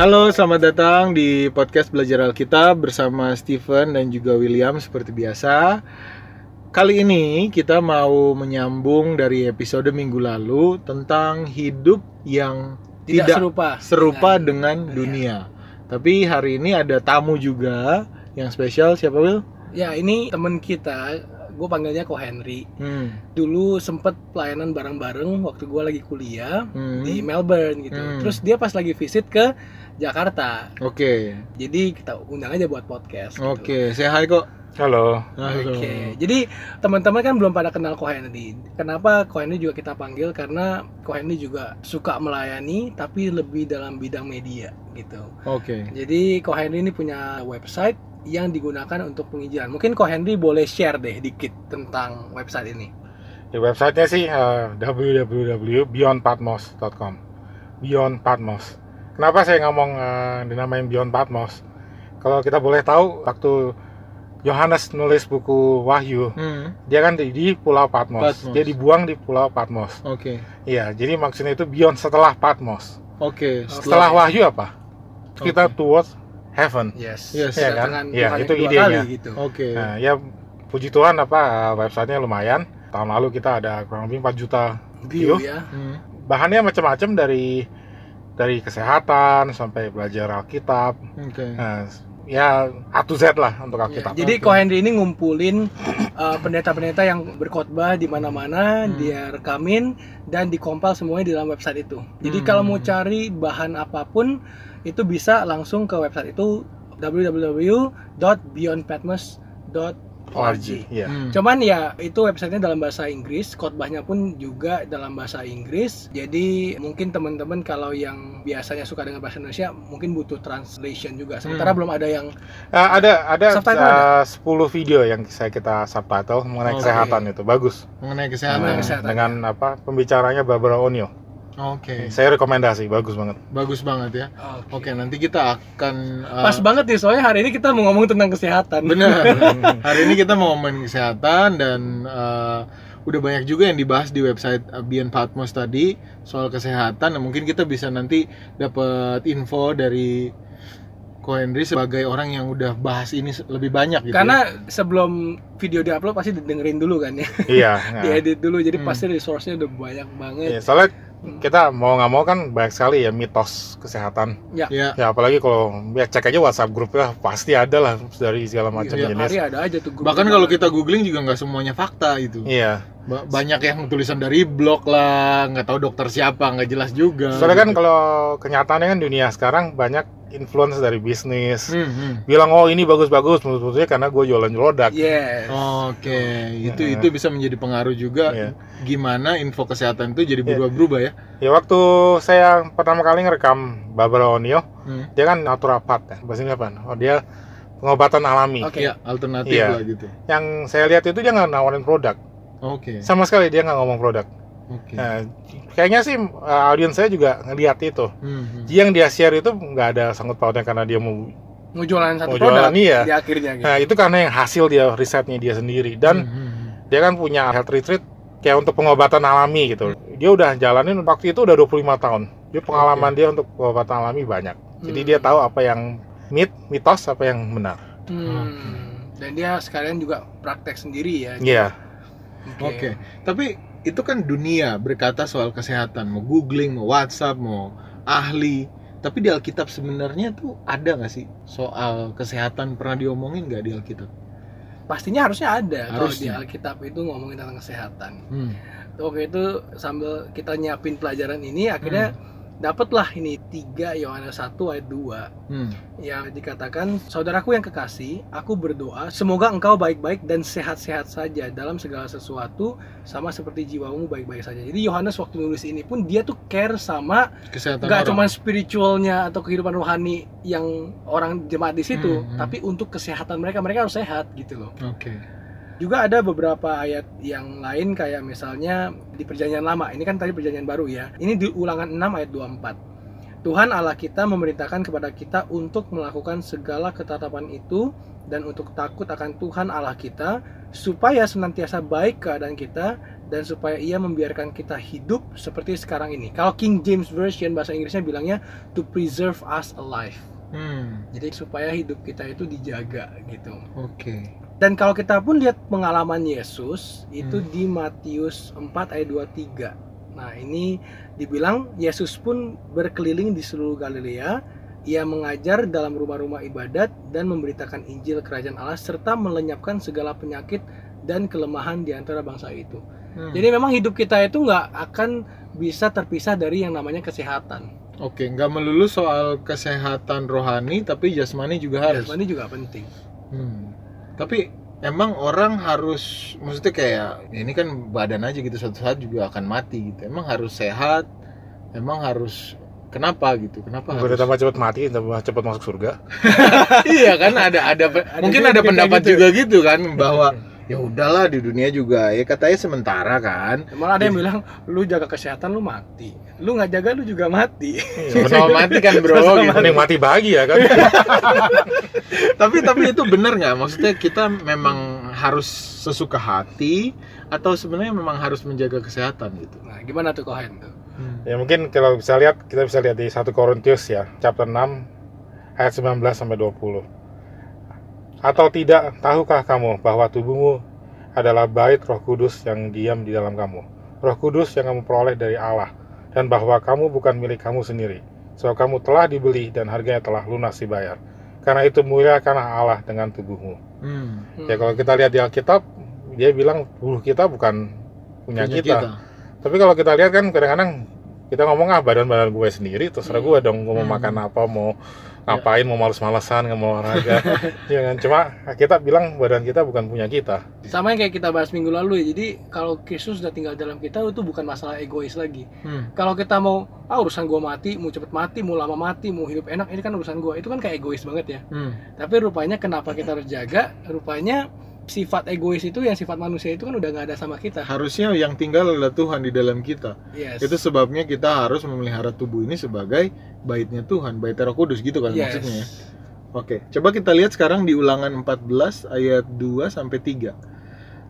Halo, selamat datang di podcast Belajar Alkitab bersama Steven dan juga William seperti biasa. Kali ini kita mau menyambung dari episode minggu lalu tentang hidup yang Tidak tidak, serupa serupa dengan dengan, dunia. Tapi hari ini ada tamu juga yang spesial siapa Will? Ya ini temen kita, gue panggilnya Ko Henry. Hmm. Dulu sempet pelayanan bareng-bareng waktu gue lagi kuliah Hmm. di Melbourne gitu. Hmm. Terus dia pas lagi visit ke Jakarta. Oke. Jadi kita undang aja buat podcast. gitu. Oke, saya hai kok. Halo. Halo. Oke, jadi teman-teman kan belum pada kenal Ko Henry. Kenapa Ko Henry juga kita panggil? Karena Ko Henry juga suka melayani, tapi lebih dalam bidang media gitu. Oke. Jadi Ko Henry ini punya website yang digunakan untuk penginjilan. Mungkin Ko Henry boleh share deh dikit tentang website ini. Di websitenya sih uh, www.beyondpatmos.com. Beyond Patmos. Kenapa saya ngomong uh, dinamain Beyond Patmos? Kalau kita boleh tahu waktu Yohanes nulis buku Wahyu, Hmm. dia kan di, di Pulau Patmos. Patmos. Dia dibuang di Pulau Patmos. Oke. Iya, jadi maksudnya itu beyond setelah Patmos. Oke. Setelah Wahyu apa? Kita Oke. towards heaven. Yes. Yes. Iya kan? Iya, itu idenya. gitu. Oke. Nah, ya puji Tuhan apa uh, websitenya lumayan. Tahun lalu kita ada kurang lebih 4 juta View view. ya. Hmm. bahannya macam-macam dari dari kesehatan sampai belajar Alkitab. Oke. Nah, ya A to Z lah untuk Ya, Alkitab. jadi Oke. Ko Henry ini ngumpulin uh, pendeta-pendeta yang berkhotbah di mana-mana, Hmm. dia rekamin dan dikompil semuanya di dalam website itu. Jadi Hmm. kalau mau cari bahan apa pun itu bisa langsung ke website itu www.beyondpatmos.org. Iya. Hmm. Cuman ya itu websitenya dalam bahasa Inggris, khotbahnya pun juga dalam bahasa Inggris. Jadi mungkin teman-teman kalau yang biasanya suka dengan bahasa Indonesia mungkin butuh translation juga. Sementara Hmm. belum ada yang Eh, ada ada Subtitle eh, 10 video yang saya kita subtitle mengenai Oke. kesehatan itu bagus. Mengenai Nah, kesehatan. kesehatan. dengan apa pembicaranya Barbara O'Neill. Oke. Saya rekomendasi, bagus banget. Bagus banget ya. Oke, nanti kita akan uh, Pas banget nih soalnya hari ini kita mau ngomong tentang kesehatan. Bener. Hari ini kita mau ngomongin kesehatan dan uh, udah banyak juga yang dibahas di website uh, Beyond Patmos tadi soal kesehatan. Nah, mungkin kita bisa nanti dapat info dari Ko Henry sebagai orang yang udah bahas ini lebih banyak gitu. ya. Karena sebelum video diupload pasti didengerin dulu kan ya. iya. nah. Diedit dulu jadi Hmm. pasti resource-nya udah banyak banget. Iya, soalnya kita mau nggak mau kan banyak sekali ya mitos kesehatan. ya. Ya apalagi kalau ya cek aja WhatsApp grupnya pasti ada lah dari segala macam Iya, jenis. hari ada aja tuh grup. Bahkan kalau kita googling juga nggak semuanya fakta itu. Iya. Ba- banyak yang tulisan dari blog lah, nggak tahu dokter siapa, nggak jelas juga. Soalnya kan gitu. kalau kenyataannya kan dunia sekarang banyak influence dari bisnis. Hmm, hmm. Bilang oh ini bagus-bagus menurut saya karena gue jualan produk. Yes. Oke, itu Iya. itu bisa menjadi pengaruh juga Iya. gimana info kesehatan itu jadi Iya. berubah-berubah ya. Ya waktu saya pertama kali ngerekam Barbara O'Neill, Hmm. dia kan naturopat ya. Bahasa Inggris apa? Oh dia pengobatan alami. Oke. Iya, alternatif Iya. lah gitu. Yang saya lihat itu dia nggak nawarin produk. Oke. Sama sekali dia nggak ngomong produk. Oke. Nah, kayaknya sih uh, audiens saya juga ngeliat itu. Hmm, hmm. Yang dia share itu nggak ada sangkut pautnya karena dia mau Mau jualan satu Mau produk jualan, iya. di akhirnya gitu. Nah itu karena yang hasil dia risetnya dia sendiri dan Hmm, hmm, hmm. dia kan punya health retreat kayak untuk pengobatan alami gitu. Dia udah jalanin waktu itu udah 25 tahun. Dia pengalaman dia untuk pengobatan alami banyak. Jadi Hmm. dia tahu apa yang mit, mitos, apa yang benar. Hmm. Dan dia sekalian juga praktek sendiri ya. Iya. Oke. Tapi itu kan dunia berkata soal kesehatan, mau googling, mau WhatsApp, mau ahli. Tapi di Alkitab sebenarnya tuh ada nggak sih soal kesehatan pernah diomongin nggak di Alkitab? Pastinya harusnya ada kalau di Harusnya. Alkitab itu ngomongin tentang kesehatan. Hmm. Oke itu sambil kita nyiapin pelajaran ini akhirnya dapatlah ini 3 Yohanes 1 ayat 2 Hmm. yang dikatakan saudaraku yang kekasih aku berdoa semoga engkau baik-baik dan sehat-sehat saja dalam segala sesuatu sama seperti jiwamu baik-baik saja jadi Yohanes waktu nulis ini pun dia tuh care sama Kesehatan orang. cuma spiritualnya atau kehidupan rohani yang orang jemaat di situ Hmm, hmm. tapi untuk kesehatan mereka mereka harus sehat gitu loh Oke. Juga ada beberapa ayat yang lain kayak misalnya di perjanjian lama. Ini kan tadi perjanjian baru ya. Ini di ulangan 6 ayat 24. Tuhan Allah kita memerintahkan kepada kita untuk melakukan segala ketetapan itu dan untuk takut akan Tuhan Allah kita supaya senantiasa baik keadaan kita dan supaya ia membiarkan kita hidup seperti sekarang ini. Kalau King James Version bahasa Inggrisnya bilangnya to preserve us alive. Hmm. Jadi supaya hidup kita itu dijaga gitu. Oke. Dan kalau kita pun lihat pengalaman Yesus itu Hmm. di Matius 4 ayat 23. Nah, ini dibilang Yesus pun berkeliling di seluruh Galilea, ia mengajar dalam rumah-rumah ibadat dan memberitakan Injil kerajaan Allah serta melenyapkan segala penyakit dan kelemahan di antara bangsa itu. Hmm. Jadi memang hidup kita itu nggak akan bisa terpisah dari yang namanya kesehatan. Oke, nggak melulu soal kesehatan rohani, tapi jasmani juga harus. Jasmani juga penting. Hmm. Tapi emang orang harus, maksudnya kayak ya ini kan badan aja gitu satu saat juga akan mati gitu. Emang harus sehat, emang harus kenapa gitu? Kenapa Gue harus? tambah cepet mati, tambah cepet masuk surga. iya kan ada ada, Ada mungkin ada kayak pendapat gitu. juga gitu kan bahwa ya udahlah di dunia juga ya katanya sementara kan. Malah ada yang bilang lu jaga kesehatan lu mati. Lu nggak jaga lu juga mati. Sama mati kan bro. gitu. Mending mati bahagia kan. tapi tapi itu benar nggak? Maksudnya kita memang harus sesuka hati atau sebenarnya memang harus menjaga kesehatan gitu? Nah, gimana tuh Kohen tuh? ya mungkin kalau bisa lihat, kita bisa lihat di 1 Korintius ya, chapter 6 ayat 19 sampai 20. Atau tidak, tahukah kamu bahwa tubuhmu adalah bait Roh Kudus yang diam di dalam kamu. Roh Kudus yang kamu peroleh dari Allah dan bahwa kamu bukan milik kamu sendiri. So kamu telah dibeli dan harganya telah lunas dibayar. Karena itu muliakanlah Allah dengan tubuhmu. Hmm. Ya kalau kita lihat di Alkitab, dia bilang tubuh kita bukan punya, Punya kita. Tapi kalau kita lihat kan kadang-kadang kita ngomong ah badan-badan gue sendiri, terserah Hmm. gue dong gue mau Hmm. makan apa, mau ngapain, mau males-malesan, nggak mau olahraga. ya kan? Cuma kita bilang badan kita bukan punya kita. Sama yang kayak kita bahas minggu lalu ya. Jadi kalau Kristus sudah tinggal dalam kita itu bukan masalah egois lagi. Hmm. Kalau kita mau ah urusan gua mati, mau cepet mati, mau lama mati, mau hidup enak, ini kan urusan gua. Itu kan kayak egois banget ya. Hmm. Tapi rupanya kenapa kita harus jaga? Rupanya sifat egois itu yang sifat manusia itu kan udah nggak ada sama kita. Harusnya yang tinggal adalah Tuhan di dalam kita. Yes. Itu sebabnya kita harus memelihara tubuh ini sebagai baitnya Tuhan, bait Roh Kudus gitu kan Yes. maksudnya. ya? Oke, coba kita lihat sekarang di Ulangan 14 ayat 2 sampai 3.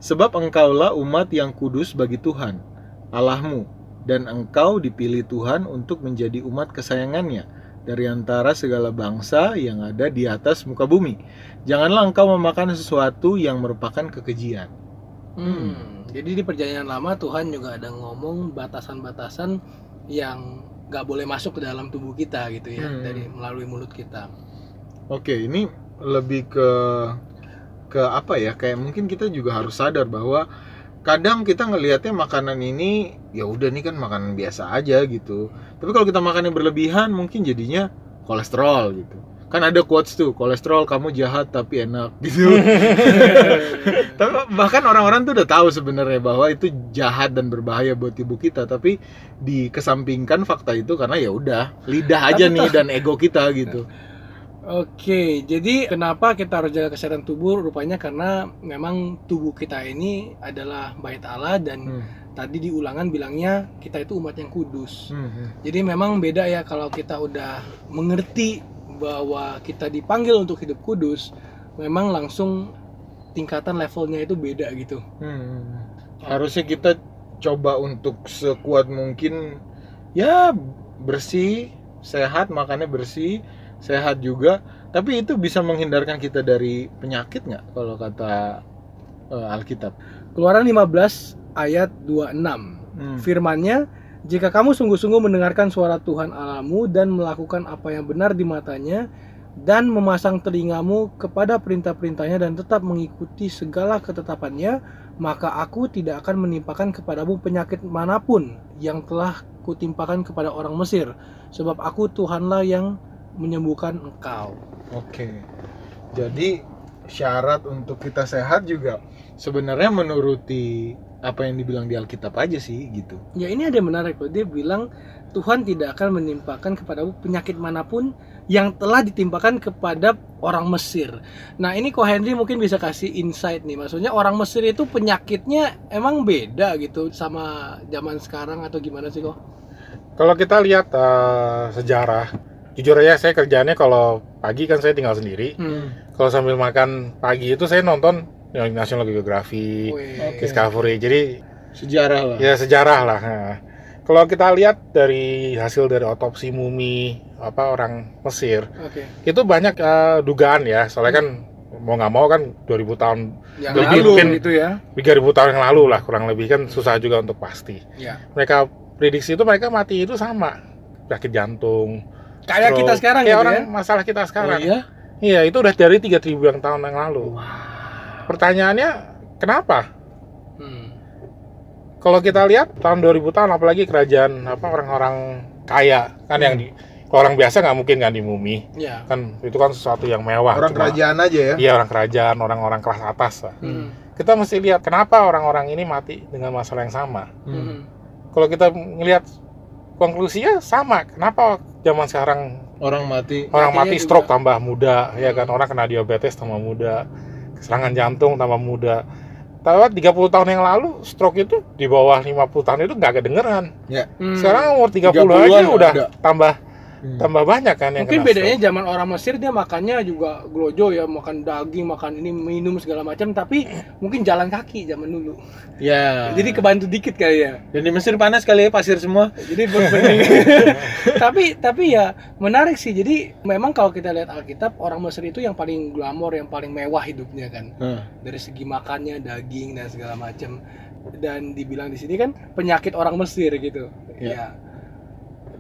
Sebab engkaulah umat yang kudus bagi Tuhan, Allahmu, dan engkau dipilih Tuhan untuk menjadi umat kesayangannya dari antara segala bangsa yang ada di atas muka bumi. Janganlah engkau memakan sesuatu yang merupakan kekejian. Hmm. Jadi di perjanjian lama Tuhan juga ada ngomong batasan-batasan yang nggak boleh masuk ke dalam tubuh kita gitu ya Hmm. dari melalui mulut kita. Oke, ini lebih ke ke apa ya? Kayak mungkin kita juga harus sadar bahwa kadang kita ngelihatnya makanan ini ya udah nih kan makanan biasa aja gitu. Tapi kalau kita makannya berlebihan mungkin jadinya kolesterol gitu. Kan ada quotes tuh, kolesterol kamu jahat tapi enak gitu. tapi bahkan orang-orang tuh udah tahu sebenarnya bahwa itu jahat dan berbahaya buat tubuh kita, tapi dikesampingkan fakta itu karena ya udah lidah aja Tapi nih toh- dan ego kita gitu. Oke, jadi kenapa kita harus jaga kesehatan tubuh? Rupanya karena memang tubuh kita ini adalah bait Allah dan Hmm. tadi di ulangan bilangnya kita itu umat yang kudus. Hmm, hmm. Jadi memang beda ya kalau kita udah mengerti bahwa kita dipanggil untuk hidup kudus, memang langsung tingkatan levelnya itu beda gitu. Hmm. Harusnya kita coba untuk sekuat mungkin ya bersih, sehat, makannya bersih, sehat juga. Tapi itu bisa menghindarkan kita dari penyakit nggak kalau kata eh, Alkitab? Keluaran 15 ayat 26. Hmm. Firmannya, jika kamu sungguh-sungguh mendengarkan suara Tuhan Allahmu dan melakukan apa yang benar di matanya dan memasang telingamu kepada perintah-perintahnya dan tetap mengikuti segala ketetapannya, maka aku tidak akan menimpakan kepadamu penyakit mana pun yang telah kutimpakan kepada orang Mesir, sebab aku Tuhanlah yang menyembuhkan engkau. Oke. Jadi syarat untuk kita sehat juga sebenarnya menuruti apa yang dibilang di Alkitab aja sih gitu. Ya ini ada yang menarik loh. Dia bilang Tuhan tidak akan menimpakan kepadamu penyakit mana pun yang telah ditimpakan kepada orang Mesir. Nah ini kok Henry mungkin bisa kasih insight nih. Maksudnya orang Mesir itu penyakitnya emang beda gitu sama zaman sekarang atau gimana sih kok? Kalau kita lihat eh, sejarah, jujur aja saya kerjaannya kalau pagi kan saya tinggal sendiri. Hmm. Kalau sambil makan pagi itu saya nonton yang National Geographic. Oke. Discovery. Jadi sejarah lah ya sejarah lah. Nah, kalau kita lihat dari hasil dari otopsi mumi apa orang Mesir, Oke. itu banyak eh, dugaan ya. Soalnya kan mau nggak mau kan 2000 tahun, Yang Lebih lalu mungkin- gitu ya. 3000 tahun yang lalu lah kurang lebih kan susah juga untuk pasti. Ya. Mereka prediksi itu mereka mati itu sama penyakit jantung. Kayak stroke. kita sekarang Kayak gitu orang ya. masalah kita oh sekarang. iya Iya, itu udah dari 3000 yang tahun yang lalu. Pertanyaannya kenapa? Hmm. Kalau kita lihat tahun 2000 tahun apalagi kerajaan apa orang-orang kaya kan yang di kalau orang biasa nggak mungkin kan di mumi Ya. kan itu kan sesuatu yang mewah orang Cuma- kerajaan aja ya iya orang kerajaan orang-orang kelas atas lah. Hmm. kita mesti lihat kenapa orang-orang ini mati dengan masalah yang sama Hmm. Hmm. kalau kita ngelihat konklusinya sama kenapa zaman sekarang orang mati orang mati juga. stroke tambah muda ya kan orang kena diabetes tambah muda serangan jantung tambah muda Tahu 30 tahun yang lalu stroke itu di bawah 50 tahun itu nggak kedengeran. Hmm. Sekarang umur 30 30-an aja udah ada. tambah Hmm. tambah banyak kan yang Mungkin kena bedanya stroke. zaman orang Mesir dia makannya juga glojo ya, makan daging, makan ini minum segala macam, tapi mungkin jalan kaki zaman dulu. ya Jadi kebantu dikit kali ya. dan di Mesir panas kali ya pasir semua Jadi berbanding. tapi tapi ya menarik sih. Jadi memang kalau kita lihat Alkitab, orang Mesir itu yang paling glamor, yang paling mewah hidupnya kan. Nah, Dari segi makannya, daging dan segala macam. Dan dibilang di sini kan penyakit orang Mesir gitu. Ya. Ya.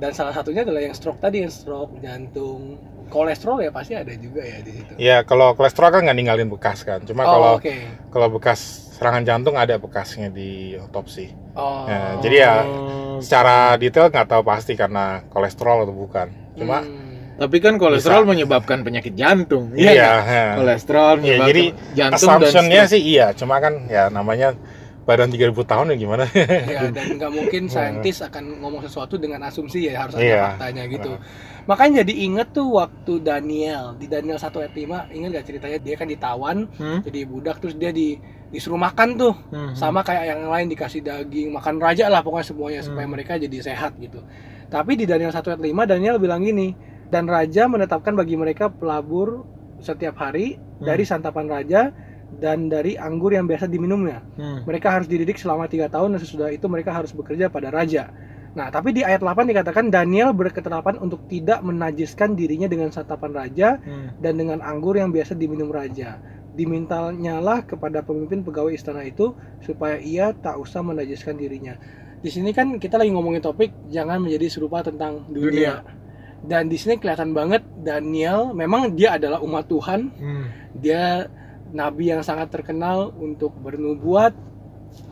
Dan salah satunya adalah yang stroke tadi, yang stroke, jantung, kolesterol ya pasti ada juga ya di situ. Ya kalau kolesterol kan nggak ninggalin bekas kan. Cuma oh, kalau oke. kalau bekas serangan jantung ada bekasnya di otopsi. Oh. Ya, jadi ya oh, secara detail nggak tahu pasti karena kolesterol atau bukan. Cuma Hmm. tapi kan kolesterol Bisa. menyebabkan penyakit jantung iya, nggak? ya. kolesterol Iya, menyebabkan jadi jantung dan assumption-nya stroke. sih iya, cuma kan ya namanya badan 3000 tahun ya gimana? ya dan nggak mungkin saintis akan ngomong sesuatu dengan asumsi ya harus ada Iya. faktanya gitu makanya jadi inget tuh waktu Daniel di Daniel 1 ayat 5 inget gak ceritanya dia kan ditawan Hmm? jadi budak terus dia di disuruh makan tuh Hmm. sama kayak yang lain dikasih daging makan raja lah pokoknya semuanya supaya Hmm. mereka jadi sehat gitu tapi di Daniel 1 ayat 5 Daniel bilang gini dan raja menetapkan bagi mereka pelabur setiap hari Hmm. dari santapan raja dan dari anggur yang biasa diminumnya Hmm. mereka harus dididik selama tiga tahun dan sesudah itu mereka harus bekerja pada raja. Nah, tapi di ayat 8 dikatakan Daniel berketetapan untuk tidak menajiskan dirinya dengan santapan raja Hmm. dan dengan anggur yang biasa diminum raja. Dimintanyalah kepada pemimpin pegawai istana itu supaya ia tak usah menajiskan dirinya. Di sini kan kita lagi ngomongin topik jangan menjadi serupa tentang dunia. Dan di sini kelihatan banget Daniel memang dia adalah umat Tuhan, Hmm. dia nabi yang sangat terkenal untuk bernubuat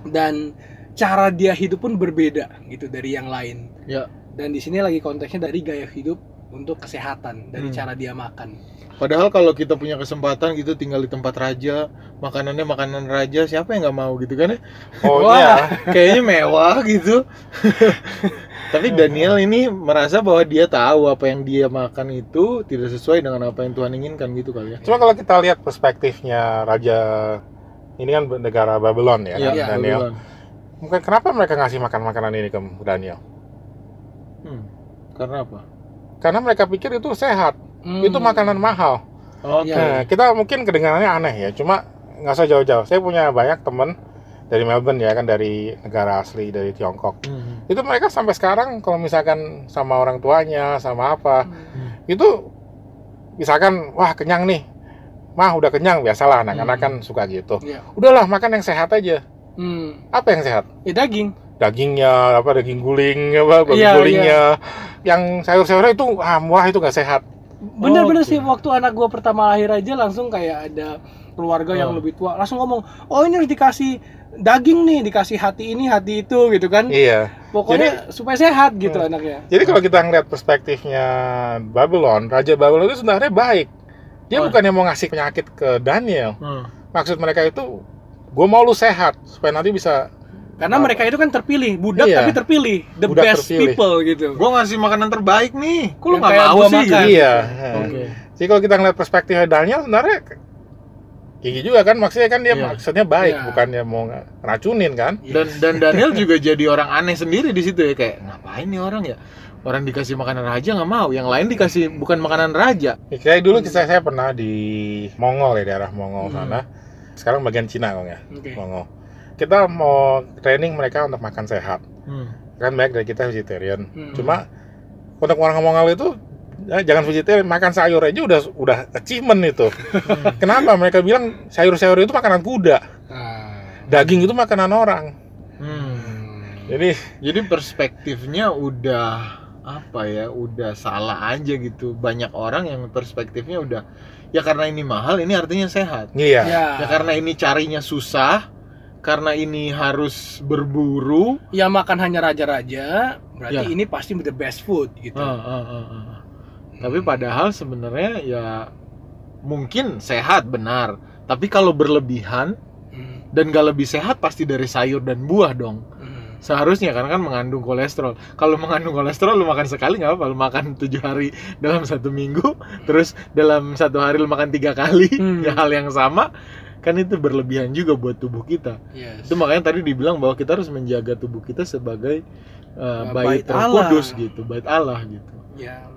dan cara dia hidup pun berbeda gitu dari yang lain. Ya. Dan di sini lagi konteksnya dari gaya hidup untuk kesehatan, dari Hmm. cara dia makan. Padahal kalau kita punya kesempatan gitu tinggal di tempat raja, makanannya makanan raja, siapa yang nggak mau gitu kan? ya? Oh Wah. iya. Kayaknya mewah gitu. Tapi Daniel ini merasa bahwa dia tahu apa yang dia makan itu tidak sesuai dengan apa yang Tuhan inginkan gitu kali ya. Cuma kalau kita lihat perspektifnya raja ini kan negara Babylon ya, Iya, kan, Daniel. Babylon. Mungkin kenapa mereka ngasih makan makanan ini ke Daniel? Hmm. Karena apa? Karena mereka pikir itu sehat, Hmm. itu makanan mahal. Oke. Iya. Nah, kita mungkin kedengarannya aneh ya, cuma nggak usah jauh-jauh. Saya punya banyak teman dari Melbourne ya kan dari negara asli dari Tiongkok. Hmm. Itu mereka sampai sekarang kalau misalkan sama orang tuanya, sama apa, Hmm. itu misalkan wah kenyang nih, mah udah kenyang biasalah anak-anak Hmm. kan suka gitu. Iya. Udahlah makan yang sehat aja. Hmm. Apa yang sehat? Ya daging. Dagingnya, apa daging guling, apa babi Iya, gulingnya. Yang sayur-sayurnya itu ah, wah itu nggak sehat. Bener-bener Oke. sih waktu anak gua pertama lahir aja langsung kayak ada keluarga yang Oh. lebih tua langsung ngomong, "Oh, ini harus dikasih daging nih, dikasih hati ini, hati itu gitu kan." Iya. Pokoknya supaya sehat gitu Hmm. anaknya. Jadi kalau kita ngeliat perspektifnya Babylon, Raja Babylon itu sebenarnya baik. Dia bukan yang mau ngasih penyakit ke Daniel. Hmm. Maksud mereka itu, gue mau lu sehat supaya nanti bisa. Karena Apa? mereka itu kan terpilih, budak Iya. tapi terpilih, the Budak best terpilih. people gitu. Gua ngasih makanan terbaik nih. Kok lu nggak mau sih? makan. Iya. Oke. Jadi kalau kita ngeliat perspektifnya Daniel, sebenarnya gigi juga kan maksudnya kan dia Iya. maksudnya baik, Iya. bukannya mau racunin kan? Dan dan Daniel juga jadi orang aneh sendiri di situ ya kayak ngapain nih orang ya? Orang dikasih makanan raja nggak mau, yang lain dikasih bukan makanan raja. Ya, Kayak dulu kisah saya pernah di Mongol ya daerah Mongol Hmm. sana. Sekarang bagian Cina kok ya, Oke. Mongol. kita mau training mereka untuk makan sehat. Hmm. Kan baik dari kita vegetarian. Hmm. Cuma untuk orang Mongal itu ya, jangan vegetarian, makan sayur aja udah udah achievement itu. Kenapa mereka bilang sayur-sayur itu makanan kuda, Ah. daging itu makanan orang. Hmm. Jadi Jadi perspektifnya udah apa ya, udah salah aja gitu. Banyak orang yang perspektifnya udah ya karena ini mahal, ini artinya sehat. iya. Ya. Ya karena ini carinya susah, karena ini harus berburu. Ya makan hanya raja-raja, berarti Ya. ini pasti the best food gitu. Ah, ah, ah, ah. Tapi padahal sebenarnya ya mungkin sehat benar. Tapi kalau berlebihan Hmm. dan gak lebih sehat pasti dari sayur dan buah dong. Hmm. Seharusnya karena kan mengandung kolesterol. Kalau mengandung kolesterol lu makan sekali nggak apa-apa. Lu makan tujuh hari dalam satu minggu, terus dalam satu hari lu makan tiga kali, Hmm. ya hal yang sama, kan itu berlebihan juga buat tubuh kita. Yes. Itu makanya tadi dibilang bahwa kita harus menjaga tubuh kita sebagai uh, Uh, bait bait terkudus Allah. gitu, bait Allah gitu. Ya.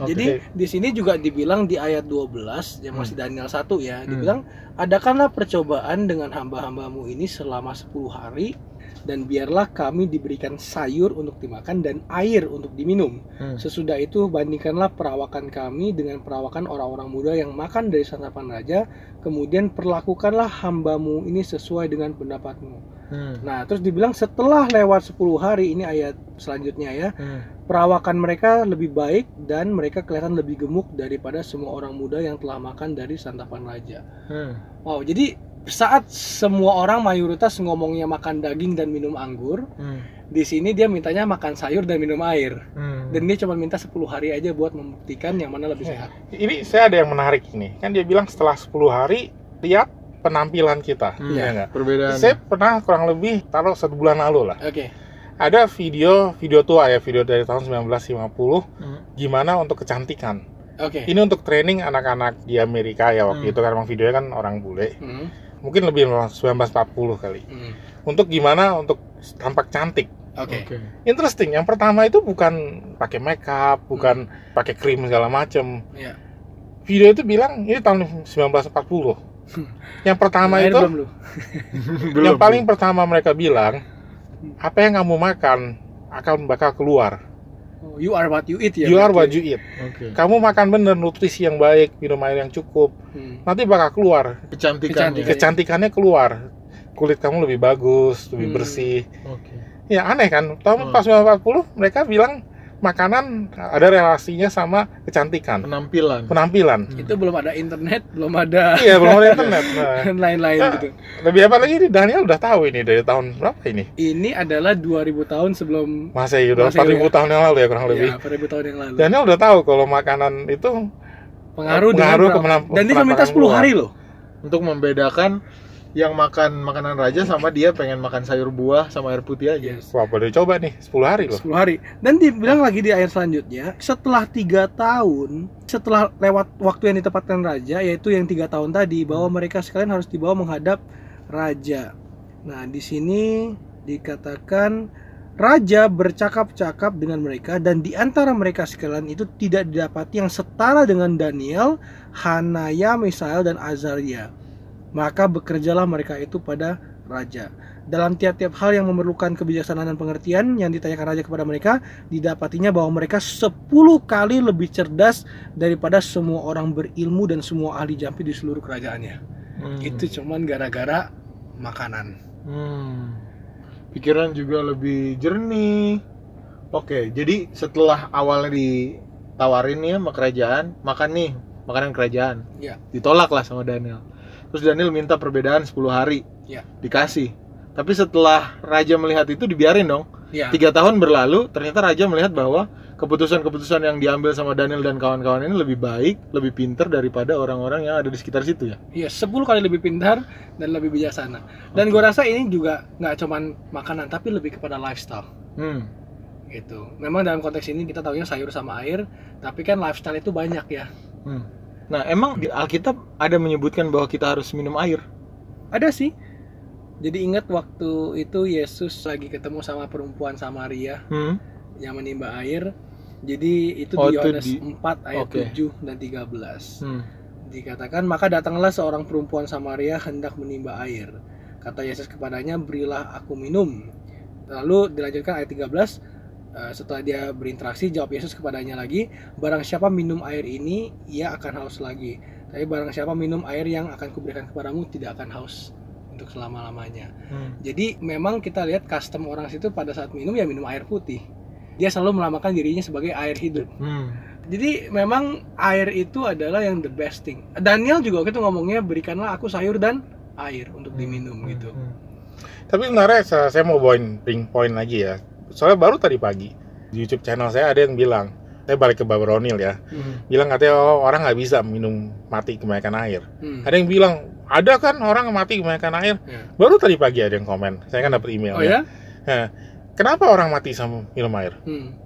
Oke. Jadi di sini juga dibilang di ayat 12 yang masih Daniel 1 ya, Hmm. dibilang adakanlah percobaan dengan hamba-hambamu ini selama 10 hari dan biarlah kami diberikan sayur untuk dimakan dan air untuk diminum. Hmm. Sesudah itu bandingkanlah perawakan kami dengan perawakan orang-orang muda yang makan dari santapan raja, kemudian perlakukanlah hambamu ini sesuai dengan pendapatmu. Hmm. Nah, terus dibilang setelah lewat 10 hari ini ayat selanjutnya ya, Hmm. perawakan mereka lebih baik dan mereka kelihatan lebih gemuk daripada semua orang muda yang telah makan dari santapan raja. Hmm. Wow, jadi saat semua orang mayoritas ngomongnya makan daging dan minum anggur, Hmm. di sini dia mintanya makan sayur dan minum air. Hmm. Dan dia cuma minta 10 hari aja buat membuktikan yang mana lebih sehat. Ini saya ada yang menarik ini. Kan dia bilang setelah 10 hari lihat penampilan kita. Hmm. Iya nggak? Perbedaan. Saya pernah kurang lebih taruh satu bulan lalu lah. Oke. Ada video video tua ya, video dari tahun 1950 Hmm. gimana untuk kecantikan. Oke. Ini untuk training anak-anak di Amerika ya waktu Hmm. itu karena videonya kan orang bule. Hmm, Mungkin lebih 1940 kali. hmm. Untuk gimana untuk tampak cantik. Oke. Oke. Interesting. Yang pertama itu bukan pakai makeup, bukan pakai krim segala macem. Iya. Video itu bilang ini tahun 1940. Yang pertama Air itu belum lu? Belum. yang paling pertama mereka bilang apa yang kamu makan akan bakal keluar. Oh, you are what you eat ya. you are what berarti. you eat. Oke. Kamu makan bener nutrisi yang baik, minum air yang cukup, Hmm. nanti bakal keluar. Kecantikan. Kecantikan. Kecantikannya keluar. Kulit kamu lebih bagus, lebih Hmm. bersih. Oke. Ya aneh kan? Tahun Hmm. pas 1940 mereka bilang makanan ada relasinya sama kecantikan, Penampilan. penampilan. Hmm. Itu belum ada internet, belum ada Iya, belum ada internet. Nah, dan lain-lain Ya. gitu. lebih apa lagi nih Daniel udah tahu ini dari tahun berapa ini? Ini adalah 2000 tahun sebelum Masa ya udah Masehi 4000 ya. tahun yang lalu ya kurang lebih. ya, 4000 tahun yang lalu. Daniel udah tahu kalau makanan itu pengaruh, pengaruh dengan ke penam- Dan dia cuma minta penampakan 10 luar. hari loh. Untuk membedakan yang makan makanan raja sama dia pengen makan sayur buah sama air putih aja. Yes. wah boleh coba nih 10 hari loh. 10 hari. Dan dibilang lagi di ayat selanjutnya, setelah tiga tahun, setelah lewat waktu yang ditempatkan raja, yaitu yang tiga tahun tadi, bahwa mereka sekalian harus dibawa menghadap raja. Nah, di sini dikatakan raja bercakap-cakap dengan mereka dan di antara mereka sekalian itu tidak didapati yang setara dengan Daniel, Hanaya, Misael dan Azaria. Maka bekerjalah mereka itu pada raja. Dalam tiap-tiap hal yang memerlukan kebijaksanaan dan pengertian yang ditanyakan raja kepada mereka, didapatinya bahwa mereka 10 kali lebih cerdas daripada semua orang berilmu dan semua ahli jampi di seluruh kerajaannya. Hmm. Itu cuman gara-gara makanan. Hmm. Pikiran juga lebih jernih. Oke, jadi setelah awalnya ditawarin nih sama kerajaan, makan nih makanan kerajaan. Ya. Ditolak lah sama Daniel. Terus Daniel minta perbedaan 10 hari. Ya. Dikasih. Tapi setelah raja melihat itu dibiarin dong. Ya. Tiga tahun berlalu, ternyata raja melihat bahwa keputusan-keputusan yang diambil sama Daniel dan kawan-kawan ini lebih baik, lebih pinter daripada orang-orang yang ada di sekitar situ ya. Iya, 10 kali lebih pintar dan lebih bijaksana. Dan gua rasa ini juga nggak cuman makanan tapi lebih kepada lifestyle. Hmm. Gitu. Memang dalam konteks ini kita tahunya sayur sama air, tapi kan lifestyle itu banyak ya. Hmm. Nah, emang di Alkitab ada menyebutkan bahwa kita harus minum air. Ada sih. Jadi ingat waktu itu Yesus lagi ketemu sama perempuan Samaria Hmm. yang menimba air. Jadi itu Oh, di Yohanes di- 4 ayat Oke. 7 dan 13. Hmm. Dikatakan maka datanglah seorang perempuan Samaria hendak menimba air. Kata Yesus kepadanya, "Berilah aku minum." Lalu dilanjutkan ayat 13 eh, setelah dia berinteraksi jawab Yesus kepadanya lagi, "Barang siapa minum air ini, ia akan haus lagi. Tapi barang siapa minum air yang akan kuberikan kepadamu tidak akan haus untuk selama-lamanya." Hmm. Jadi memang kita lihat custom orang situ pada saat minum ya minum air putih. Dia selalu melamakan dirinya sebagai air hidup. Hmm. Jadi memang air itu adalah yang the best thing. Daniel juga waktu itu ngomongnya berikanlah aku sayur dan air untuk diminum Hmm. gitu. Hmm. Tapi sebenarnya saya, mau bawain bring point lagi ya. Soalnya baru tadi pagi di YouTube channel saya ada yang bilang, saya balik ke Babar O'Neill ya, Hmm. bilang katanya oh, orang nggak bisa minum mati kebanyakan air. Hmm. Ada yang bilang ada kan orang mati kebanyakan air. Ya. Baru tadi pagi ada yang komen, saya kan dapat email Oh ya? Nah, kenapa orang mati sama minum air? Hmm.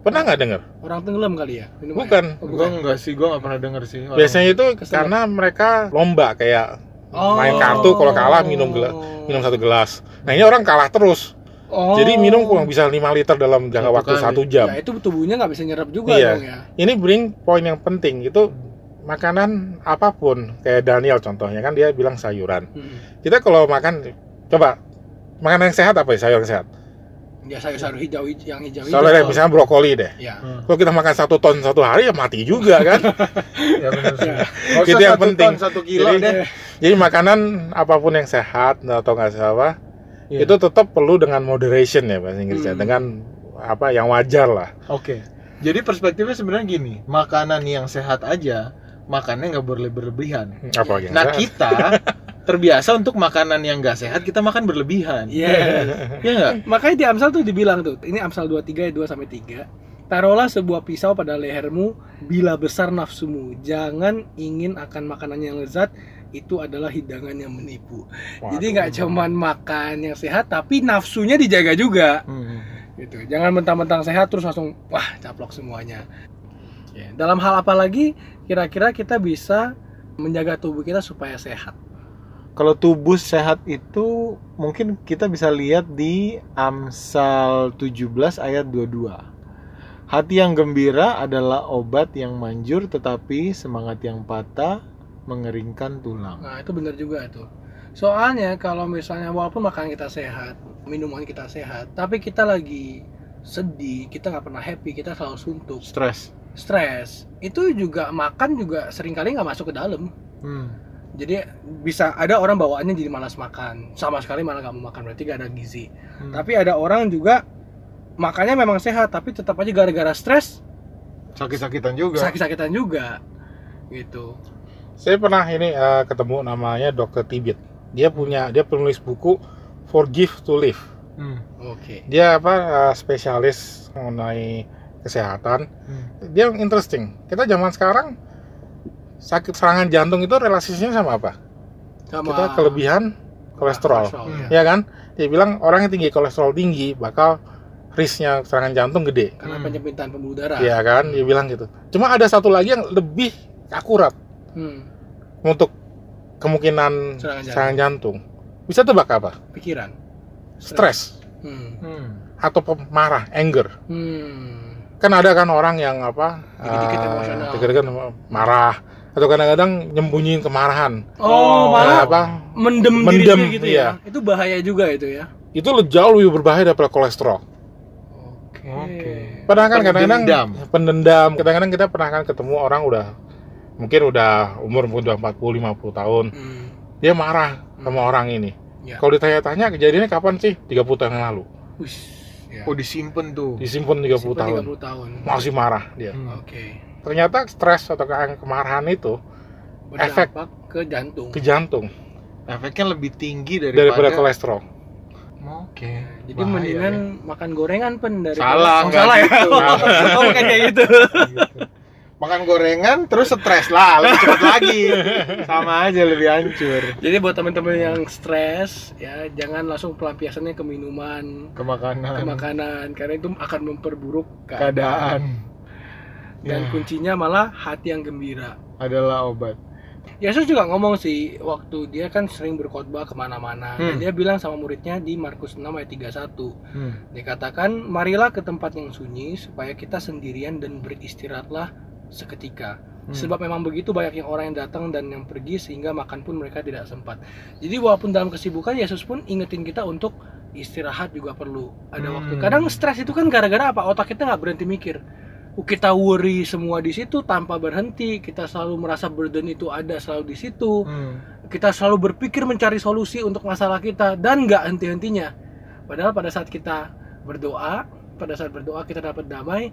Pernah nggak dengar? Orang tenggelam kali ya? Minum Bukan. air? Oh, Gua enggak sih, gua nggak pernah denger sih. orang- Biasanya itu karena mereka lomba kayak Oh. main kartu kalau kalah minum gela- minum satu gelas. Nah ini orang kalah terus. Oh. Jadi minum kurang bisa 5 liter dalam jangka Satu waktu kali. satu jam. Ya itu tubuhnya nggak bisa nyerap juga Iya. dong ya. Ini bring poin yang penting itu makanan apa pun kayak Daniel contohnya kan dia bilang sayuran. Hmm. Kita kalau makan coba makanan yang sehat apa ya sayur yang sehat? Ya sayur-sayur hijau yang hijau-hijau. Soalnya deh, misalnya brokoli deh. Ya. Hmm. Kalau kita makan satu ton satu hari ya mati juga kan. Ya benar sih. Ya. Itu yang penting. ton, satu kilo Jadi- deh. Jadi makanan apa pun yang sehat atau nggak apa Iya. itu tetap perlu dengan moderation ya bahasa Inggrisnya Hmm. dengan apa yang wajar lah. Oke. Jadi perspektifnya sebenarnya gini, makanan yang sehat aja makannya nggak boleh berlebihan. Apa yang Nah sehat? kita terbiasa untuk makanan yang nggak sehat kita makan berlebihan. Iya. Iya nggak? Makanya di Amsal tuh dibilang tuh, ini Amsal 23 ayat 2 sampai 3. Taruhlah sebuah pisau pada lehermu bila besar nafsumu. Jangan ingin akan makanan yang lezat, itu adalah hidangan yang menipu. Jadi nggak cuman makan yang sehat, tapi nafsunya dijaga juga. Hmm. Gitu. Jangan mentang-mentang sehat terus langsung wah caplok semuanya. Ya, Dalam hal apa lagi kira-kira kita bisa menjaga tubuh kita supaya sehat? Kalau tubuh sehat itu mungkin kita bisa lihat di Amsal 17 ayat 22. Hati yang gembira adalah obat yang manjur tetapi semangat yang patah mengeringkan tulang. Nah itu benar juga tuh. Soalnya kalau misalnya walaupun makanan kita sehat, minuman kita sehat, tapi kita lagi sedih, kita nggak pernah happy, kita selalu suntuk, Stres. stres, itu juga makan juga sering kali nggak masuk ke dalam. Hmm. Jadi bisa ada orang bawaannya jadi malas makan, sama sekali malah nggak mau makan berarti gak ada gizi. Hmm. Tapi ada orang juga makannya memang sehat, tapi tetap aja gara-gara stres sakit-sakitan juga. sakit-sakitan juga, gitu. Saya pernah ini eh, ketemu namanya Dr. Tibet. Dia punya dia penulis buku Forgive to Live. Hmm. Oke. Dia apa eh, spesialis mengenai kesehatan. Hmm. Dia interesting. Kita zaman sekarang sakit serangan jantung itu relasinya sama apa? Sama Kita kelebihan kolesterol. ya. Ya kan? Dia bilang orang yang tinggi kolesterol tinggi bakal risknya serangan jantung gede. Karena Hmm. penyempitan pembuluh darah. Iya kan? Dia bilang gitu. Cuma ada satu lagi yang lebih akurat Hmm. untuk kemungkinan Serangan jantung. serangan jantung. Bisa tebak apa? Pikiran. Stres Hmm. Hmm. atau pemarah, anger. Hmm. Kan ada kan orang yang apa? Dikit-dikit eh, emosional. dikit-dikit marah atau kadang-kadang nyembunyiin kemarahan. Oh, Oh, malah apa? mendem, Mendem, dirinya gitu iya. ya. Itu bahaya juga itu ya. Itu jauh lebih berbahaya daripada kolesterol. Oke. Oke. Padahal kan kadang-kadang Pendendam. pendendam. Kadang-kadang kita pernah kan ketemu orang udah mungkin udah umur mungkin udah 40 50 tahun. Hmm. Dia marah sama orang ini. Ya. Kalau ditanya-tanya kejadiannya kapan sih? 30 tahun yang lalu. Wih. Ya. Oh disimpan tuh. Disimpan 30 Simpan tahun. 30 tahun. Masih marah dia. Hmm. Oke. Ternyata stres atau ke- kemarahan itu Efek. Berdampak ke jantung. ke jantung Efeknya lebih tinggi daripada, daripada kolesterol. Oke. Jadi Bahaya mendingan ya. makan gorengan pen dari Salah, oh, salah ya. gitu. oh, bukan kayak gitu. Makan gorengan terus stres lah, lebih cepat lagi. Sama aja lebih hancur. Jadi buat teman-teman yang stres ya jangan langsung pelampiasannya ke minuman, Ke makanan, ke makanan karena itu akan memperburuk keadaan. keadaan. Dan Ya, kuncinya malah hati yang gembira. adalah obat. Yesus juga ngomong sih waktu dia kan sering berkhotbah ke mana-mana dan Hmm. dia bilang sama muridnya di Markus 6 ayat 31 Hmm. dia katakan marilah ke tempat yang sunyi supaya kita sendirian dan beristirahatlah seketika. Hmm. Sebab memang begitu banyaknya orang yang datang dan yang pergi sehingga makan pun mereka tidak sempat. Jadi walaupun dalam kesibukan Yesus pun ingetin kita untuk istirahat juga perlu ada Hmm. waktu. Kadang stres itu kan gara-gara apa? Otak kita nggak berhenti mikir. Kita worry semua di situ tanpa berhenti. Kita selalu merasa burden itu ada selalu di situ. Hmm. Kita selalu berpikir mencari solusi untuk masalah kita dan nggak henti-hentinya. Padahal pada saat kita berdoa, pada saat berdoa kita dapat damai.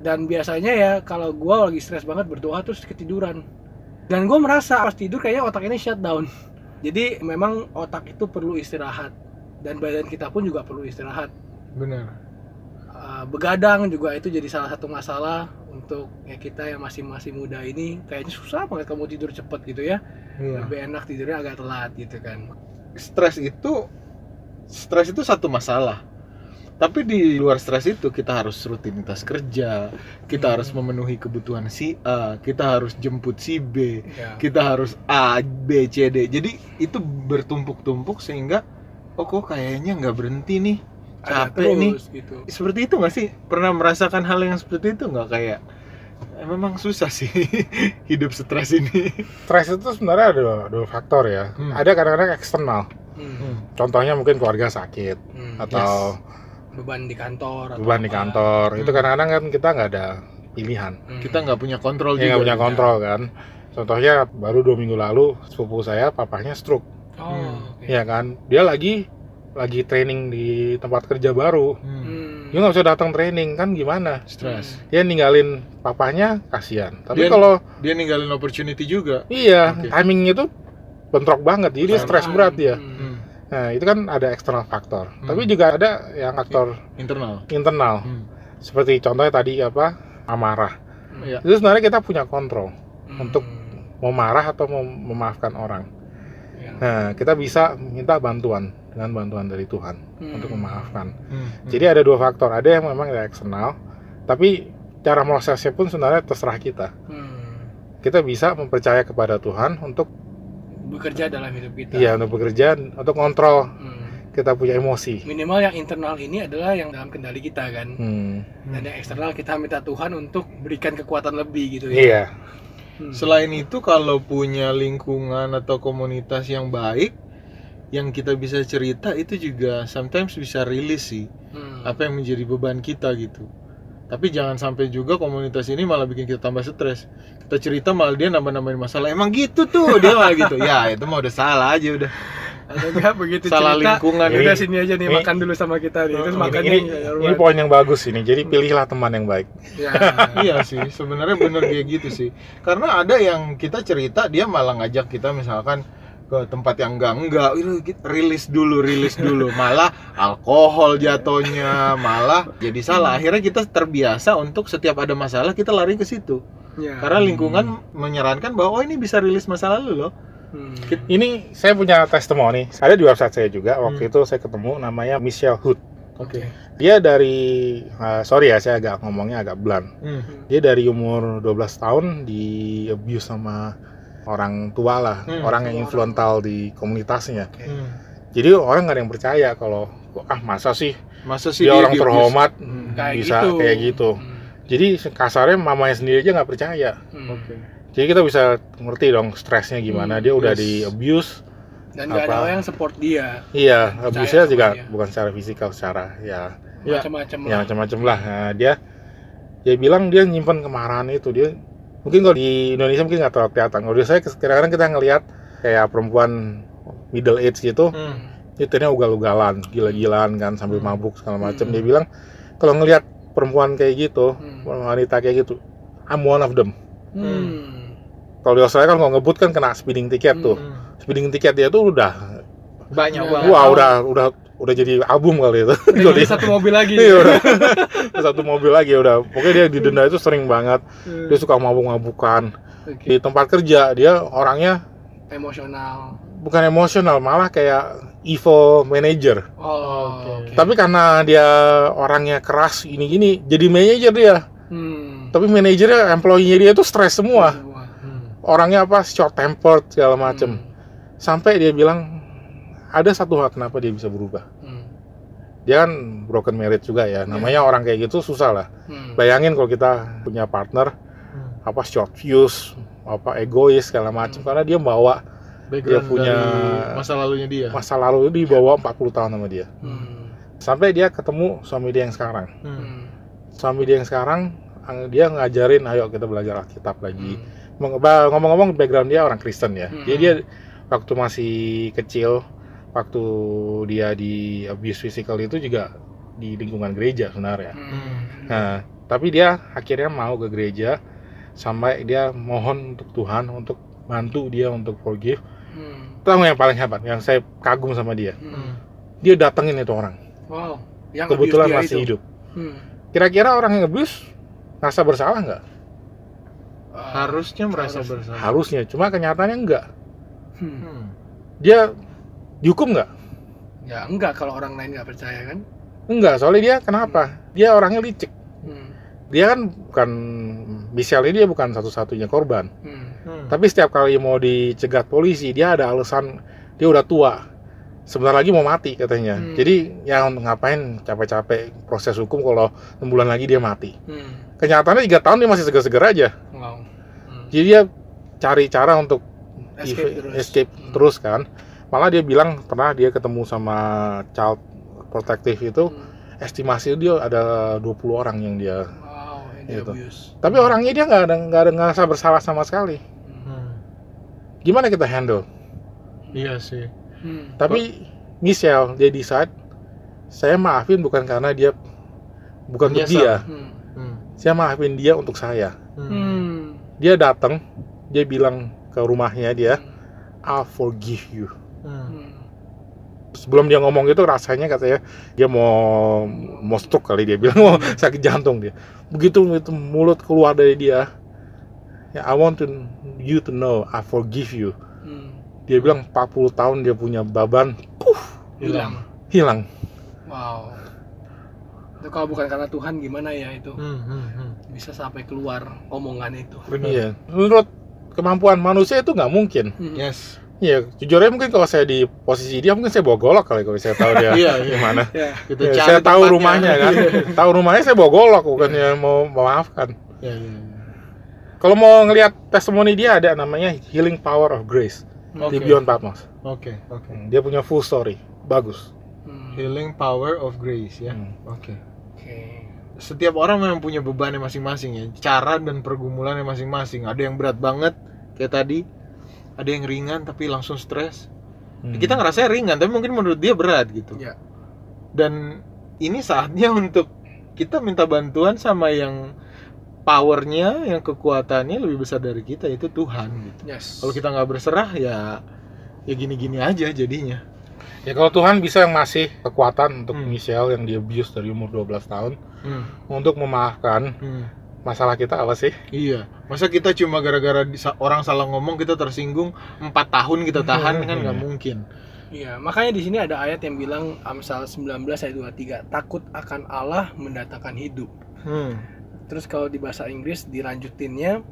Dan biasanya ya kalau gua lagi stres banget berdoa terus ketiduran. Dan gue merasa pas tidur kayaknya otak ini shutdown. Jadi memang otak itu perlu istirahat dan badan kita pun juga perlu istirahat. Benar. Uh, begadang juga itu jadi salah satu masalah untuk ya kita yang masih masih muda ini kayaknya susah banget kamu tidur cepat gitu ya. Iya. Lebih enak tidurnya agak telat gitu kan. Stres itu stres itu satu masalah. Tapi di luar stres itu kita harus rutinitas kerja, kita Hmm. harus memenuhi kebutuhan si A, kita harus jemput si B, Ya. kita harus A, B, C, D. Jadi itu bertumpuk-tumpuk sehingga oh kok kayaknya nggak berhenti nih. Capek nih. gitu. Seperti itu nggak sih? Pernah merasakan hal yang seperti itu nggak kayak eh, memang susah sih hidup stres ini. Stres itu sebenarnya ada dua, dua faktor ya. Hmm. Ada kadang-kadang eksternal. Hmm. Contohnya mungkin keluarga sakit Hmm. atau beban di kantor atau beban di kantor. Itu Hmm. kadang-kadang kan kita nggak ada pilihan. Hmm. Kita nggak punya kontrol Ya juga. nggak punya kontrol kan. Contohnya baru dua minggu lalu sepupu saya papahnya stroke, Oh, Hmm. oke. ya kan. Dia lagi lagi training di tempat kerja baru. Hmm. Hmm. Dia nggak bisa datang training kan gimana? Stres. Dia ninggalin papahnya kasihan. Tapi Dia- kalau Dia ninggalin opportunity juga. iya Oke. timing itu bentrok banget. Jadi dia stres berat dia. Hmm. Hmm. Nah itu kan ada eksternal faktor. Hmm. Tapi juga ada yang faktor Internal. internal. Hmm. Seperti contohnya tadi apa amarah. Hmm. Iya. Itu sebenarnya kita punya kontrol Hmm. untuk mau marah atau mau memaafkan orang. Ya. Nah, kita bisa minta bantuan dengan bantuan dari Tuhan Hmm. untuk memaafkan. Hmm. Jadi ada dua faktor, ada yang memang dari eksternal, tapi cara prosesnya pun sebenarnya terserah kita. Hmm. Kita bisa mempercaya kepada Tuhan untuk bekerja dalam hidup kita. iya untuk bekerja, untuk kontrol Hmm. kita punya emosi. Minimal yang internal ini adalah yang dalam kendali kita kan. Hmm, Dan yang eksternal kita minta Tuhan untuk berikan kekuatan lebih gitu ya. iya, Hmm. Selain itu kalau punya lingkungan atau komunitas yang baik yang kita bisa cerita itu juga sometimes bisa rilis sih Hmm. apa yang menjadi beban kita gitu. Tapi jangan sampai juga komunitas ini malah bikin kita tambah stres. Kita cerita malah dia nambah-nambahin masalah. Emang gitu tuh dia malah gitu. Ya itu mah udah salah aja udah. Enggak begitu Salah cerita, lingkungan. udah Ini- sini aja nih ini- makan dulu sama kita nih. Terus Ini- makannya ini, ya, ini poin yang bagus ini. Jadi pilihlah teman yang baik. ya. iya sih sebenarnya bener kayak gitu sih karena ada yang kita cerita dia malah ngajak kita misalkan ke tempat yang enggak enggak "Ih, kita rilis dulu rilis dulu malah alkohol jatuhnya malah jadi salah akhirnya kita terbiasa untuk setiap ada masalah kita lari ke situ Ya. karena lingkungan menyarankan bahwa oh ini bisa rilis masa lalu loh Hmm. Ini saya punya testimoni. Ada di website saya juga. Waktu Hmm. itu saya ketemu namanya Michelle Hood. oke Dia dari uh, sorry ya saya agak ngomongnya agak blunt. Hmm. Dia dari umur 12 tahun di abuse sama orang tua lah, Hmm. orang yang influential di komunitasnya. Hmm. Jadi orang nggak ada yang percaya kalau ah masa sih masa sih dia orang di-abuse? terhormat Hmm. Kayak bisa gitu. kayak gitu. Hmm. Jadi kasarnya mamanya sendiri aja nggak percaya. Hmm. oke Jadi kita bisa ngerti dong stresnya gimana. Hmm, Dia udah yes. di abuse. Dan nggak ada orang yang support dia. Iya, abuse-nya juga dia. bukan secara fisikal, secara ya Ya. Macam-macam ya lah. macam-macam lah. Nah, dia dia bilang dia nyimpan kemarahan itu dia mungkin kalau di Indonesia mungkin nggak terlalu kelihatan. Kalau di saya kadang-kadang kita ngelihat kayak perempuan middle age gitu, Hmm. itu ugal-ugalan, gila-gilaan kan sambil Hmm. mabuk segala macam. Hmm. Dia bilang kalau ngelihat perempuan kayak gitu, Hmm. wanita kayak gitu, I'm one of them. Hmm. Kalau di Australia kan kalau ngebut kan kena speeding ticket tuh. Hmm. Speeding ticket dia tuh udah banyak Ya. banget wah udah udah udah jadi album kali itu. Udah Jadi jadi satu mobil lagi. Iya udah satu mobil lagi udah. Pokoknya dia didenda itu sering banget. Hmm. Dia suka mabuk-mabukan. Oke. Di tempat kerja dia orangnya Emosional. bukan emosional, malah kayak evil manager. Oh, Oke. oke. Tapi karena dia orangnya keras ini-gini, jadi manajer dia. Hmm. Tapi manajernya, employee-nya dia tuh stres semua. Hmm. Orangnya apa? Short tempered segala macem. Hmm. Sampai dia bilang ada satu hal kenapa dia bisa berubah. Hmm. Dia kan broken marriage juga ya. Namanya orang kayak gitu susah lah. Hmm. Bayangin kalau kita punya partner Hmm. apa short fuse apa egois segala macam Hmm. karena dia bawa background punya- masa lalunya dia masa lalu dibawa 40 tahun sama dia Hmm. sampai dia ketemu suami dia yang sekarang Hmm. Suami dia yang sekarang ang- dia ngajarin ayo kita belajar Alkitab lagi Hmm. Ngomong-ngomong background dia orang Kristen ya Hmm. jadi dia waktu masih kecil waktu dia di abuse physical itu juga di lingkungan gereja sebenarnya Hmm. nah tapi dia akhirnya mau ke gereja sampai dia mohon untuk Tuhan untuk bantu dia untuk forgive Hmm. tahu yang paling hebat yang saya kagum sama dia Hmm. Dia datengin itu orang Wow. Yang kebetulan masih itu. hidup Hmm. kira-kira orang yang abuse rasa bersalah nggak harusnya merasa harus. bersalah harusnya cuma kenyataannya enggak Hmm. Hmm. dia dihukum nggak Ya enggak kalau orang lain nggak percaya kan. enggak soalnya dia kenapa dia orangnya licik Hmm. dia kan bukan Michelle ini dia bukan satu-satunya korban Hmm. Hmm. tapi setiap kali mau dicegat polisi dia ada alasan dia udah tua sebentar lagi mau mati katanya Hmm. jadi ya untuk ngapain capek-capek proses hukum kalau 6 bulan lagi dia mati Hmm. kenyataannya tiga tahun dia masih seger-seger aja Wow. Hmm. jadi dia cari cara untuk Escape ev- terus. escape Hmm. terus kan malah dia bilang pernah dia ketemu sama child protective itu Hmm. estimasi dia ada 20 orang yang dia Wow, Gitu. abuse. tapi orangnya dia nggak ada nggak ada ngerasa bersalah sama sekali Hmm. Hmm. gimana kita handle iya sih Hmm. tapi Michelle dia decide saya maafin bukan karena dia bukan untuk dia Hmm. Hmm. saya maafin dia untuk saya Hmm. Hmm. dia datang dia bilang ke rumahnya dia I'll forgive you Hmm. Hmm. sebelum dia ngomong itu rasanya katanya dia mau mau stroke kali dia bilang mau sakit jantung dia begitu itu mulut keluar dari dia ya I want to you to know I forgive you Hmm. dia bilang 40 tahun dia punya beban Hilang. hilang Wow. Itu kalau bukan karena Tuhan gimana ya itu Hmm. Hmm. Hmm. bisa sampai keluar omongan itu. iya menurut kemampuan manusia itu nggak mungkin Hmm. yes Iya, jujur aja mungkin kalau saya di posisi dia mungkin saya bawa golok kali kalau saya tahu dia Iya, iya. gimana. Ya. kita Ya, cari saya tahu tempatnya. rumahnya kan, tahu rumahnya saya bawa golok bukannya mau memaafkan. Iya, iya, iya. Kalau mau ngelihat testimoni dia ada namanya Healing Power of Grace di Oke. Beyond Patmos. oke oke Dia punya full story, bagus. Hmm. healing power of grace ya Hmm. oke Oke. setiap orang memang punya bebannya masing-masing ya cara dan pergumulannya masing-masing ada yang berat banget kayak tadi ada yang ringan tapi langsung stres Hmm. kita ngerasa ringan tapi mungkin menurut dia berat gitu Ya. dan ini saatnya untuk kita minta bantuan sama yang powernya yang kekuatannya lebih besar dari kita itu Tuhan gitu Yes. kalau kita nggak berserah ya ya gini-gini aja jadinya Ya kalau Tuhan bisa yang masih kekuatan untuk Hmm. Michelle yang di abuse dari umur 12 tahun hmm, untuk memaafkan hmm. Masalah kita apa sih? Iya, masa kita cuma gara-gara orang salah ngomong kita tersinggung empat tahun kita tahan kan nggak Iya. mungkin. Iya, makanya di sini ada ayat yang bilang Amsal 19 ayat 23, takut akan Allah mendatangkan hidup. Hmm. Terus kalau di bahasa Inggris dilanjutinnya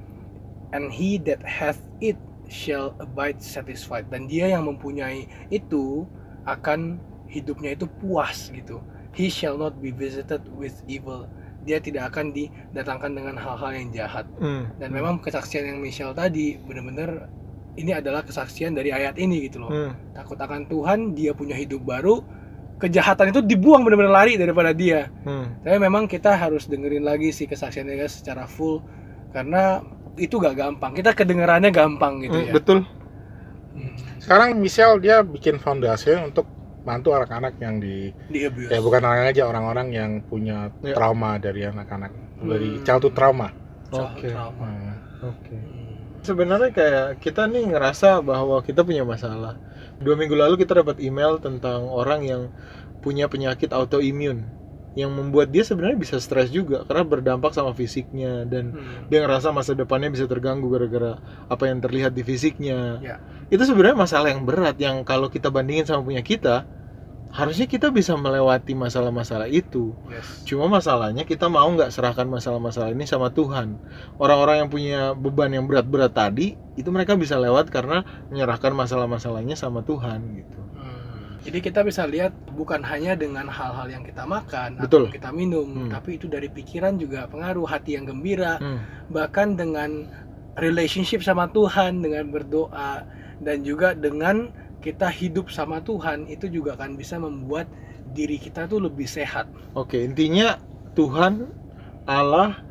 and he that hath it shall abide satisfied dan dia yang mempunyai itu akan hidupnya itu puas gitu. He shall not be visited with evil. Dia tidak akan didatangkan dengan hal-hal yang jahat. Hmm. Dan memang kesaksian yang Michelle tadi benar-benar ini adalah kesaksian dari ayat ini gitu loh. Hmm. Takut akan Tuhan, dia punya hidup baru. Kejahatan itu dibuang benar-benar lari daripada dia. Hmm. Tapi memang kita harus dengerin lagi sih kesaksiannya guys secara full karena itu gak gampang. Kita kedengarannya gampang gitu Hmm, ya. Betul. Sekarang Michelle dia bikin fondasi untuk bantu anak-anak yang di Di abuse. ya bukan anak aja orang-orang yang punya Ya. trauma dari anak-anak dari Hmm. childhood trauma. Soal Oke. trauma. Hmm. Oke. Hmm. Sebenarnya kayak kita nih ngerasa bahwa kita punya masalah. Dua minggu lalu kita dapat email tentang orang yang punya penyakit autoimun yang membuat dia sebenarnya bisa stres juga karena berdampak sama fisiknya dan Hmm. dia ngerasa masa depannya bisa terganggu gara-gara apa yang terlihat di fisiknya. Ya. Itu sebenarnya masalah yang berat yang kalau kita bandingin sama punya kita, harusnya kita bisa melewati masalah-masalah itu. Yes. Cuma masalahnya kita mau nggak serahkan masalah-masalah ini sama Tuhan. Orang-orang yang punya beban yang berat-berat tadi, itu mereka bisa lewat karena menyerahkan masalah-masalahnya sama Tuhan gitu. Hmm. Jadi kita bisa lihat bukan hanya dengan hal-hal yang kita makan Betul. atau kita minum, Hmm. tapi itu dari pikiran juga pengaruh hati yang gembira, Hmm. bahkan dengan relationship sama Tuhan, dengan berdoa dan juga dengan kita hidup sama Tuhan itu juga akan bisa membuat diri kita tuh lebih sehat. Oke, intinya Tuhan Allah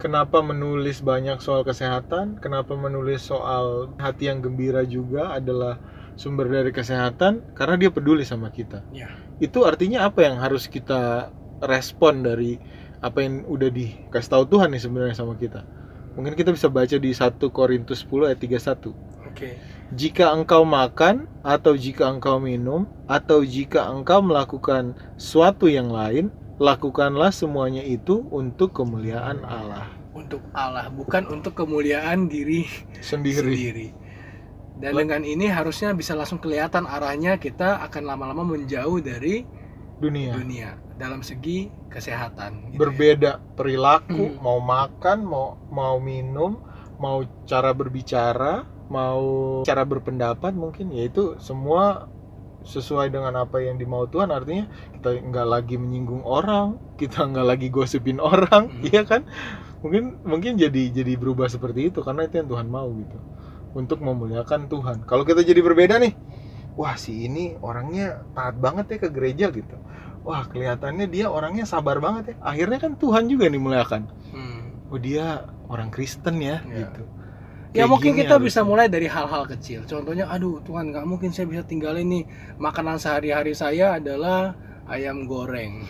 kenapa menulis banyak soal kesehatan, kenapa menulis soal hati yang gembira juga adalah sumber dari kesehatan karena dia peduli sama kita. Ya. Itu artinya apa yang harus kita respon dari apa yang udah dikasih tahu Tuhan nih sebenarnya sama kita. Mungkin kita bisa baca di 1 Korintus 10 ayat 31. Oke. Jika engkau makan atau jika engkau minum atau jika engkau melakukan suatu yang lain, lakukanlah semuanya itu untuk kemuliaan Allah Untuk Allah, bukan untuk kemuliaan diri sendiri. sendiri. Dan dengan ini harusnya bisa langsung kelihatan arahnya kita akan lama-lama menjauh dari Dunia dunia dalam segi kesehatan. gitu ya. berbeda perilaku, Hmm. mau makan, mau mau minum, mau cara berbicara, mau cara berpendapat mungkin yaitu semua sesuai dengan apa yang dimau Tuhan. Artinya kita nggak lagi menyinggung orang kita nggak lagi gosipin orang Hmm. iya kan? Mungkin mungkin jadi jadi berubah seperti itu karena itu yang Tuhan mau gitu. Untuk memuliakan Tuhan. Kalau kita jadi berbeda nih wah si ini orangnya taat banget ya ke gereja gitu. Wah kelihatannya dia orangnya sabar banget ya. Akhirnya kan Tuhan juga yang dimuliakan. Hmm. oh dia orang Kristen ya Ya. gitu Ya mungkin gini kita harusnya. bisa mulai dari hal-hal kecil. Contohnya, aduh Tuhan nggak mungkin saya bisa tinggalin nih makanan sehari-hari saya adalah ayam goreng,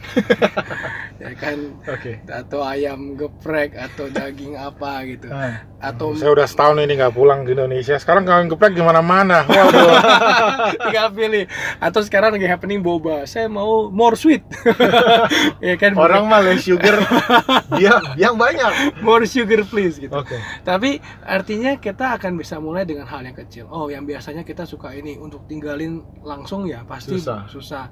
ya kan, oke atau ayam geprek atau daging apa gitu, Ah. atau Saya udah setahun ini nggak pulang ke Indonesia. Sekarang kalian geprek di mana-mana. Waduh. tinggal pilih. Atau sekarang lagi happening boba, saya mau more sweet, ya kan, orang mah less sugar dia yang banyak more sugar please gitu. oke Tapi artinya kita akan bisa mulai dengan hal yang kecil. Oh, yang biasanya kita suka ini untuk tinggalin langsung ya pasti Susah. susah.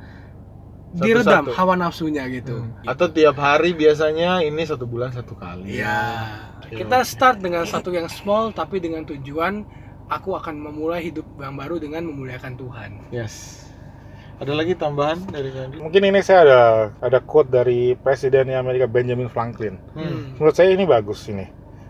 Satu-satu. Diredam hawa nafsunya gitu. Hmm. atau tiap hari biasanya ini satu bulan satu kali ya. Oke, Kita start dengan satu yang small tapi dengan tujuan aku akan memulai hidup yang baru dengan memuliakan Tuhan. yes ada lagi tambahan dari Kandi Mungkin ini saya ada ada quote dari Presiden Amerika Benjamin Franklin. hmm. Menurut saya ini bagus ini.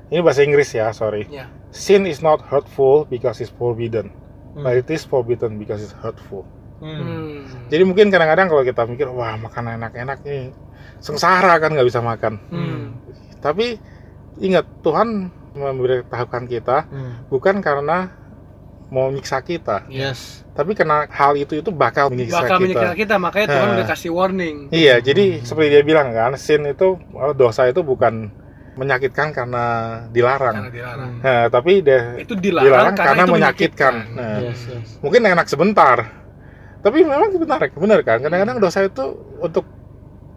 Ini bahasa Inggris ya, sorry. Ya. Sin is not hurtful because it's forbidden, Hmm. but it is forbidden because it's hurtful. Hmm. Hmm. Jadi mungkin kadang-kadang kalau kita mikir, wah makan enak-enak nih, sengsara kan nggak bisa makan. Hmm. Tapi ingat Tuhan memberitahukan kita Hmm. bukan karena mau nyiksa kita, yes tapi karena hal itu itu bakal menyiksa Bakal kita. menyiksa kita, makanya Tuhan Nah. udah kasih warning. Iya, Hmm. jadi seperti dia bilang kan, sin itu oh, dosa itu bukan menyakitkan karena Karena dilarang. dilarang. Hmm. Nah, tapi dia Itu dilarang, dilarang karena, karena menyakitkan. menyakitkan. Nah, yes yes mungkin enak sebentar. Tapi memang benar, benar kan? Kadang-kadang dosa itu untuk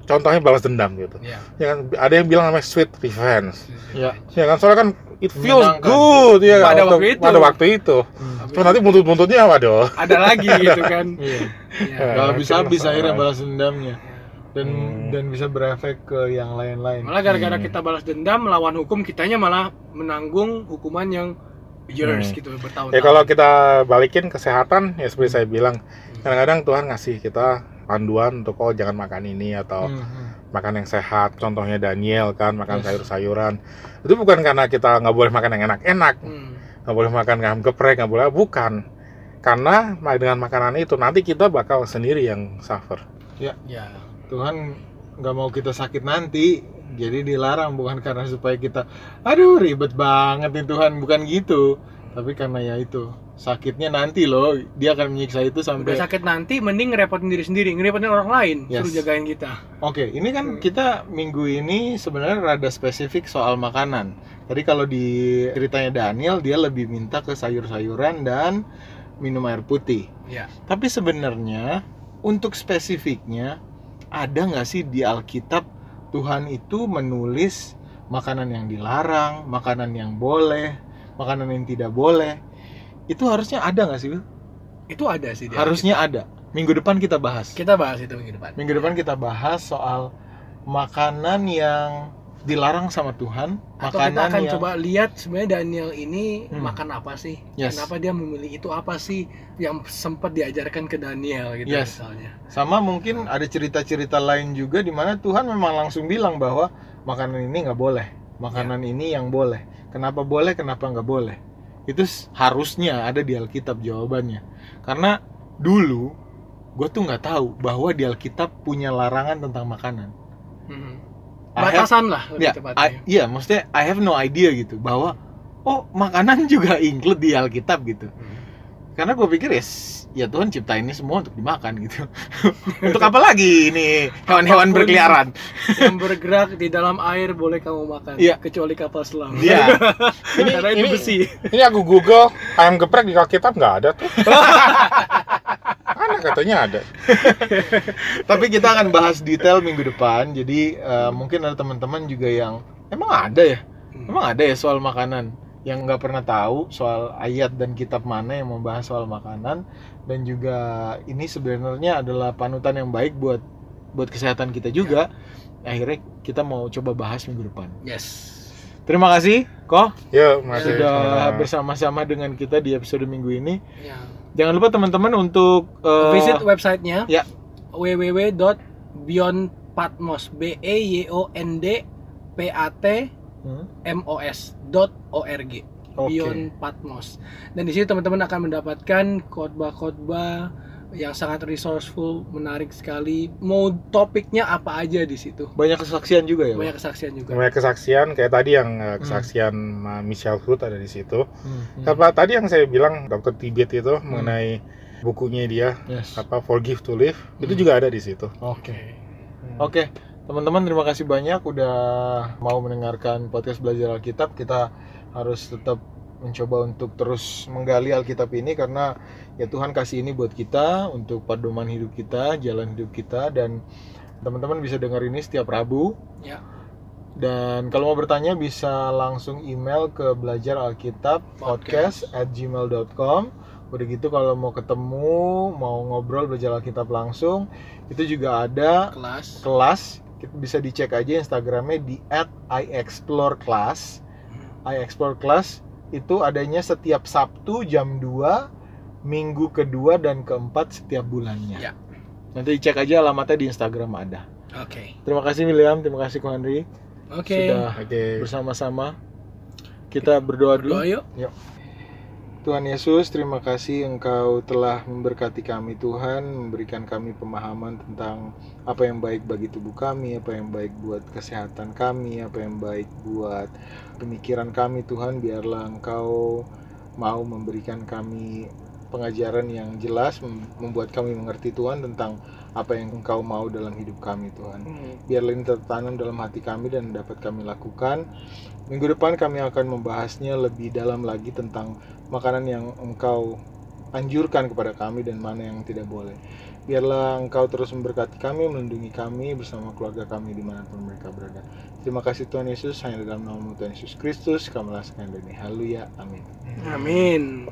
contohnya balas dendam gitu. Ya. Ya kan? Ada yang bilang namanya sweet revenge. ya Ya kan? Soalnya kan it feels good ya kan? Pada waktu itu. Pada waktu itu. Hmm. Cuma nanti buntut-buntutnya waduh. Ada lagi gitu kan. iya Ya. nggak Ya, habis mungkin habis masalah. akhirnya balas dendamnya dan Hmm. dan bisa berefek ke yang lain-lain Malah gara-gara Hmm. kita balas dendam melawan hukum, kitanya malah menanggung hukuman yang years Hmm. gitu bertahun-tahun. Ya kalau kita balikin kesehatan ya seperti saya bilang, kadang-kadang Tuhan ngasih kita panduan untuk oh jangan makan ini atau Hmm, hmm. makan yang sehat. Contohnya Daniel kan makan Yes. sayur-sayuran. Itu bukan karena kita nggak boleh makan yang enak-enak, Hmm. nggak boleh makan ayam geprek, nggak boleh bukan. Karena dengan makanan itu nanti kita bakal sendiri yang suffer. Ya. Tuhan nggak mau kita sakit nanti jadi dilarang bukan karena supaya kita aduh ribet banget nih Tuhan bukan gitu tapi karena ya itu sakitnya nanti loh dia akan menyiksa itu Udah sampai sakit nanti mending ngerepotin diri sendiri, ngerepotin orang lain, Yes. suruh jagain kita. Oke, ini kan Hmm. kita minggu ini sebenarnya rada spesifik soal makanan. Jadi kalau di ceritanya Daniel dia lebih minta ke sayur-sayuran dan minum air putih. Ya. Tapi sebenarnya untuk spesifiknya ada nggak sih di Alkitab Tuhan itu menulis makanan yang dilarang, makanan yang boleh, makanan yang tidak boleh. Itu harusnya ada nggak sih? Itu ada sih. di Harusnya ada. Minggu depan kita bahas. Kita bahas itu minggu depan. Minggu depan kita bahas soal makanan yang dilarang sama Tuhan Atau kita makanan akan yang coba lihat sebenarnya Daniel ini Hmm. makan apa sih? Yes. Kenapa dia memilih itu apa sih yang sempat diajarkan ke Daniel gitu Yes. misalnya. sama mungkin ada cerita-cerita lain juga di mana Tuhan memang langsung bilang bahwa makanan ini nggak boleh makanan ini yang boleh kenapa boleh kenapa nggak boleh itu harusnya ada di Alkitab jawabannya karena dulu gue tuh nggak tahu bahwa di Alkitab punya larangan tentang makanan Hmm. Have- Batasan lah lebih ya, tepatnya. I- iya maksudnya I have no idea gitu bahwa oh makanan juga include di Alkitab gitu Hmm. Karena gue pikir ya ya Tuhan ciptain ini semua untuk dimakan gitu untuk apa lagi ini hewan-hewan berkeliaran yang bergerak di dalam air boleh kamu makan Iya. kecuali kapal selam. Iya. Karena itu ini- besi. Ini aku Google ayam geprek di Alkitab nggak ada tuh. Mana katanya ada. Tapi kita akan bahas detail minggu depan. Jadi eh, mungkin ada teman-teman juga yang emang ada ya, emang ada ya soal makanan yang nggak pernah tahu soal ayat dan kitab mana yang membahas soal makanan dan juga ini sebenarnya adalah panutan yang baik buat buat kesehatan kita juga. Akhirnya kita mau coba bahas minggu depan. Yes. Terima kasih, Koh, Yuk, masih sudah sama-sama. bersama-sama dengan kita di episode minggu ini. Ya. Jangan lupa teman-teman untuk eh, Visit websitenya ya. www.beyondpatmos b e y o n d p a t hmm, m o s dot org Oke. Beyond Patmos dan di situ teman-teman akan mendapatkan khotbah-khotbah yang sangat resourceful menarik sekali mau topiknya apa aja di situ banyak kesaksian juga ya. Banyak kesaksian juga Banyak kesaksian kayak tadi yang eh, kesaksian uh, Michelle Hood ada di situ. Hmm, hmm. Apa tadi yang saya bilang Dr. Tibet itu mengenai bukunya dia Yes. apa Forgive to Live itu Hmm. juga ada di situ. Oke. Oke, teman-teman terima kasih banyak udah mau mendengarkan podcast belajar Alkitab. Kita harus tetap mencoba untuk terus menggali Alkitab ini karena ya Tuhan kasih ini buat kita untuk pedoman hidup kita, jalan hidup kita dan teman-teman bisa dengar ini setiap Rabu. Ya. Dan kalau mau bertanya bisa langsung email ke belajar Alkitab podcast at gmail.com Udah gitu kalau mau ketemu, mau ngobrol belajar Alkitab langsung Itu juga ada kelas kelas bisa dicek aja Instagramnya di @iexploreclass. iExploreClass itu adanya setiap Sabtu jam 2, minggu kedua dan keempat setiap bulannya. Ya. Nanti cek aja alamatnya di Instagram ada. oke Terima kasih William, terima kasih Ko Henry oke sudah Oke. bersama-sama. Kita berdoa dulu. berdoa yuk Tuhan Yesus, terima kasih Engkau telah memberkati kami Tuhan, memberikan kami pemahaman tentang apa yang baik bagi tubuh kami, apa yang baik buat kesehatan kami, apa yang baik buat pemikiran kami Tuhan, biarlah Engkau mau memberikan kami pengajaran yang jelas, mem- membuat kami mengerti Tuhan tentang apa yang Engkau mau dalam hidup kami Tuhan. Biarlah ini tertanam dalam hati kami dan dapat kami lakukan. Minggu depan kami akan membahasnya lebih dalam lagi tentang makanan yang engkau anjurkan kepada kami dan mana yang tidak boleh. Biarlah engkau terus memberkati kami, melindungi kami bersama keluarga kami di mana pun mereka berada. Terima kasih Tuhan Yesus, hanya dalam nama Tuhan Yesus Kristus kami laskan ini. Haleluya, amin. amin